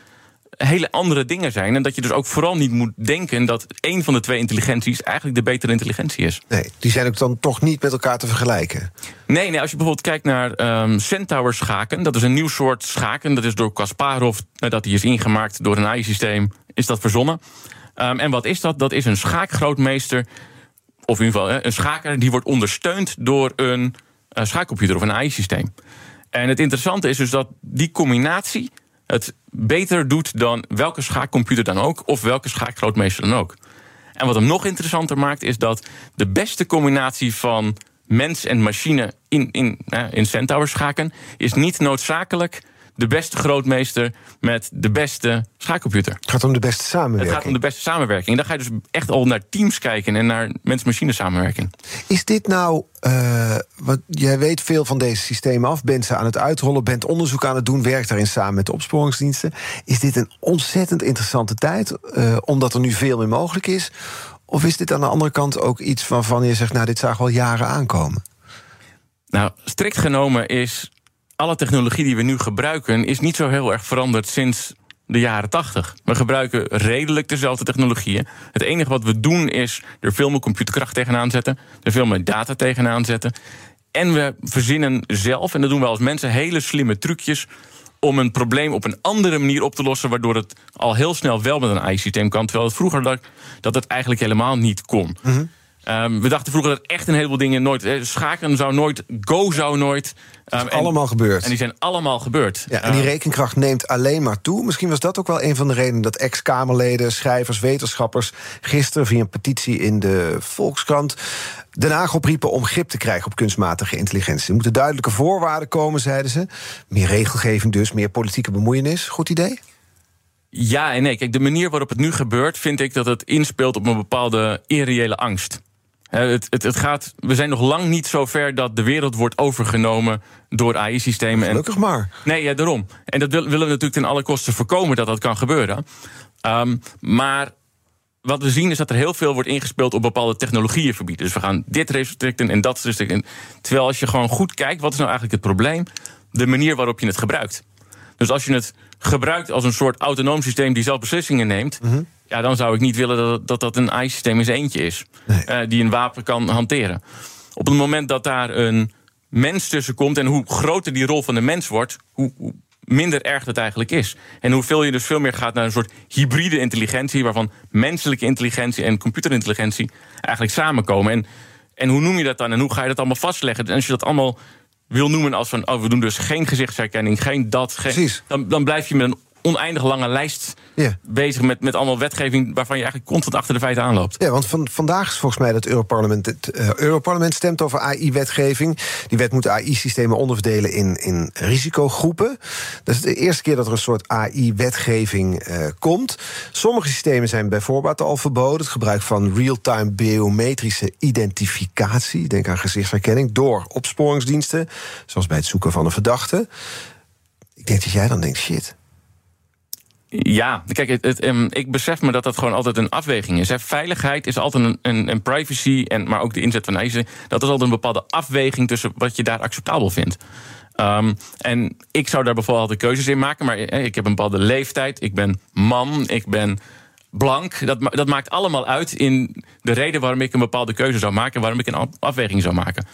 hele andere dingen zijn. En dat je dus ook vooral niet moet denken dat één van de twee intelligenties eigenlijk de betere intelligentie is. Nee, die zijn ook dan toch niet met elkaar te vergelijken. Nee, nee als je bijvoorbeeld kijkt naar um, Centaur schaken, dat is een nieuw soort schaken. Dat is door Kasparov, dat die is ingemaakt door een AI-systeem, is dat verzonnen. Um, en wat is dat? Dat is een schaakgrootmeester, of in ieder geval een schaker, die wordt ondersteund door een uh, schaakcomputer of een AI-systeem. En het interessante is dus dat die combinatie het beter doet dan welke schaakcomputer dan ook, of welke schaakgrootmeester dan ook. En wat hem nog interessanter maakt, is dat de beste combinatie van mens en machine in, in, in Centaur schaken, is niet noodzakelijk de beste grootmeester met de beste schaakcomputer. Het gaat om de beste samenwerking. Het gaat om de beste samenwerking. En dan ga je dus echt al naar teams kijken en naar mens-machine samenwerking. Is dit nou, uh, wat, jij weet veel van deze systemen af, bent ze aan het uitrollen, bent onderzoek aan het doen, werkt daarin samen met de opsporingsdiensten. Is dit een ontzettend interessante tijd, uh, omdat er nu veel meer mogelijk is? Of is dit aan de andere kant ook iets waarvan je zegt, nou, dit zagen we al jaren aankomen? Nou, strikt genomen is alle technologie die we nu gebruiken is niet zo heel erg veranderd sinds de jaren 80. We gebruiken redelijk dezelfde technologieën. Het enige wat we doen is er veel meer computerkracht tegenaan zetten, er veel meer data tegenaan zetten. En we verzinnen zelf, en dat doen we als mensen, hele slimme trucjes om een probleem op een andere manier op te lossen, waardoor het al heel snel wel met een AI-systeem kan, terwijl het vroeger dat, dat het eigenlijk helemaal niet kon. Mm Um, we dachten vroeger dat echt een heleboel dingen nooit. Schaken zou nooit, Go zou nooit. Um, allemaal gebeurd. En die zijn allemaal gebeurd. Ja, en die rekenkracht neemt alleen maar toe. Misschien was dat ook wel een van de redenen dat ex-Kamerleden, schrijvers, wetenschappers gisteren via een petitie in de Volkskrant Den Haag opriepen om grip te krijgen op kunstmatige intelligentie. Er moeten duidelijke voorwaarden komen, zeiden ze. Meer regelgeving dus, meer politieke bemoeienis. Goed idee? Ja en nee. Kijk, de manier waarop het nu gebeurt, vind ik dat het inspeelt op een bepaalde irreële angst. Het, het, het, gaat, we zijn nog lang niet zo ver dat de wereld wordt overgenomen door AI-systemen. Gelukkig maar. Nee, ja, daarom. En dat willen we natuurlijk ten alle kosten voorkomen dat dat kan gebeuren. Um, maar wat we zien is dat er heel veel wordt ingespeeld op bepaalde technologieën verbieden. Dus we gaan dit restricten en dat restricten. Terwijl als je gewoon goed kijkt, wat is nou eigenlijk het probleem? De manier waarop je het gebruikt. Dus als je het gebruikt als een soort autonoom systeem die zelf beslissingen neemt. Mhm. Ja, dan zou ik niet willen dat dat, dat een AI-systeem in zijn eentje is. Uh, die een wapen kan hanteren. Op het moment dat daar een mens tussen komt en hoe groter die rol van de mens wordt, hoe, hoe minder erg dat eigenlijk is. En hoeveel je dus veel meer gaat naar een soort hybride intelligentie, waarvan menselijke intelligentie en computerintelligentie eigenlijk samenkomen. En, en hoe noem je dat dan en hoe ga je dat allemaal vastleggen? En als je dat allemaal wil noemen als van, oh, we doen dus geen gezichtsherkenning, geen dat, geen, dan, dan blijf je met een oneindig lange lijst bezig met, met allemaal wetgeving waarvan je eigenlijk constant achter de feiten aanloopt. Ja, want van, vandaag is volgens mij dat Europarlement, het uh, Europarlement stemt over AI-wetgeving. Die wet moet AI-systemen onderverdelen in, in risicogroepen. Dat is de eerste keer dat er een soort AI-wetgeving uh, komt. Sommige systemen zijn bijvoorbeeld al verboden. Het gebruik van real-time biometrische identificatie, denk aan gezichtsherkenning, door opsporingsdiensten, zoals bij het zoeken van een verdachte. Ik denk dat jij dan denkt, shit, ja, kijk, het, um, ik besef me dat dat gewoon altijd een afweging is. Veiligheid is altijd een, een, privacy, en, maar ook de inzet van eisen. Dat is altijd een bepaalde afweging tussen wat je daar acceptabel vindt. Um, en ik zou daar bijvoorbeeld de keuzes in maken, maar ik heb een bepaalde leeftijd, ik ben man, ik ben blank. Dat, dat maakt allemaal uit in de reden waarom ik een bepaalde keuze zou maken, waarom ik een afweging zou maken.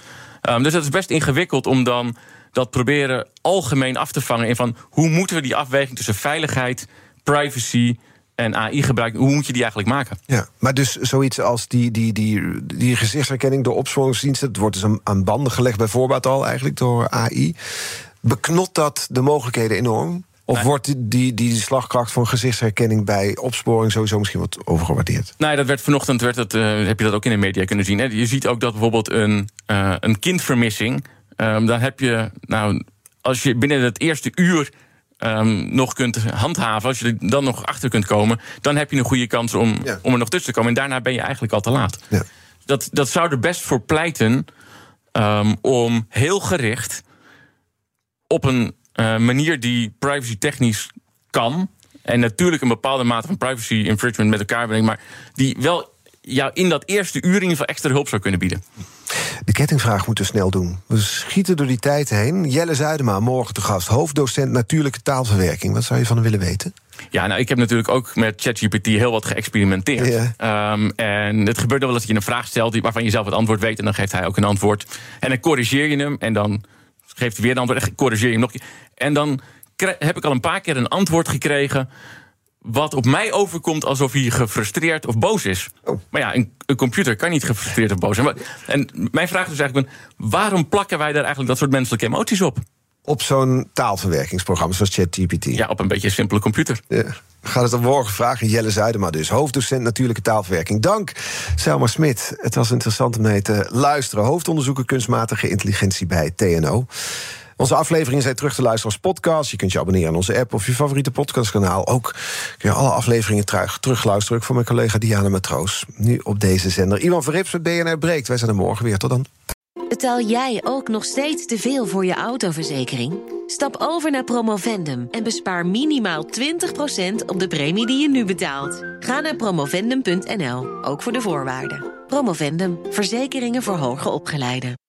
Um, dus dat is best ingewikkeld om dan dat proberen algemeen af te vangen in van hoe moeten we die afweging tussen veiligheid, privacy en AI gebruiken, hoe moet je die eigenlijk maken? Ja, maar dus zoiets als die, die, die, die gezichtsherkenning door opsporingsdiensten, het wordt dus aan banden gelegd bijvoorbeeld al eigenlijk door AI. Beknot dat de mogelijkheden enorm? Of wordt die, die, die slagkracht van gezichtsherkenning bij opsporing sowieso misschien wat overgewaardeerd? Nee, dat werd vanochtend werd het, uh, heb je dat ook in de media kunnen zien. Hè? Je ziet ook dat bijvoorbeeld een, uh, een kindvermissing. Um, dan heb je, nou, als je binnen het eerste uur um, nog kunt handhaven, als je er dan nog achter kunt komen, dan heb je een goede kans om, om er nog tussen te komen. En daarna ben je eigenlijk al te laat. Ja. Dat, dat zou er best voor pleiten um, om heel gericht op een uh, manier die privacy technisch kan. En natuurlijk een bepaalde mate van privacy infringement met elkaar brengt, maar die wel jou in dat eerste uur in ieder geval extra hulp zou kunnen bieden. De kettingvraag moeten we snel doen. We schieten door die tijd heen. Jelle Zuidema, morgen te gast. Hoofddocent natuurlijke taalverwerking. Wat zou je van hem willen weten? Ja, nou, ik heb natuurlijk ook met ChatGPT heel wat geëxperimenteerd. Ehm, en het gebeurt wel dat je een vraag stelt waarvan je zelf het antwoord weet. En dan geeft hij ook een antwoord. En dan corrigeer je hem. En dan geeft hij weer een antwoord. En corrigeer je hem nog. En dan heb ik al een paar keer een antwoord gekregen wat op mij overkomt alsof hij gefrustreerd of boos is. Oh. Maar ja, een, een, computer kan niet gefrustreerd of boos zijn. En mijn vraag is eigenlijk: waarom plakken wij daar eigenlijk dat soort menselijke emoties op? Op zo'n taalverwerkingsprogramma zoals ChatGPT. Ja, op een beetje een simpele computer. Ja. Gaat het om morgen vragen? Jelle Zuidema dus, hoofddocent natuurlijke taalverwerking. Dank, Selma Smit. Het was interessant om mee te luisteren. Hoofdonderzoeker kunstmatige intelligentie bij TNO. Onze afleveringen zijn terug te luisteren als podcast. Je kunt je abonneren aan onze app of je favoriete podcastkanaal. Ook kun je alle afleveringen terug, terugluisteren. Ook voor mijn collega Diana Matroos. Nu op deze zender. Ivan Verrips met BNR Breekt. Wij zijn er morgen weer. Tot dan. Betaal jij ook nog steeds te veel voor je autoverzekering? Stap over naar Promovendum en bespaar minimaal 20% op de premie die je nu betaalt. Ga naar promovendum.nl, ook voor de voorwaarden. Promovendum, verzekeringen voor hoger opgeleiden.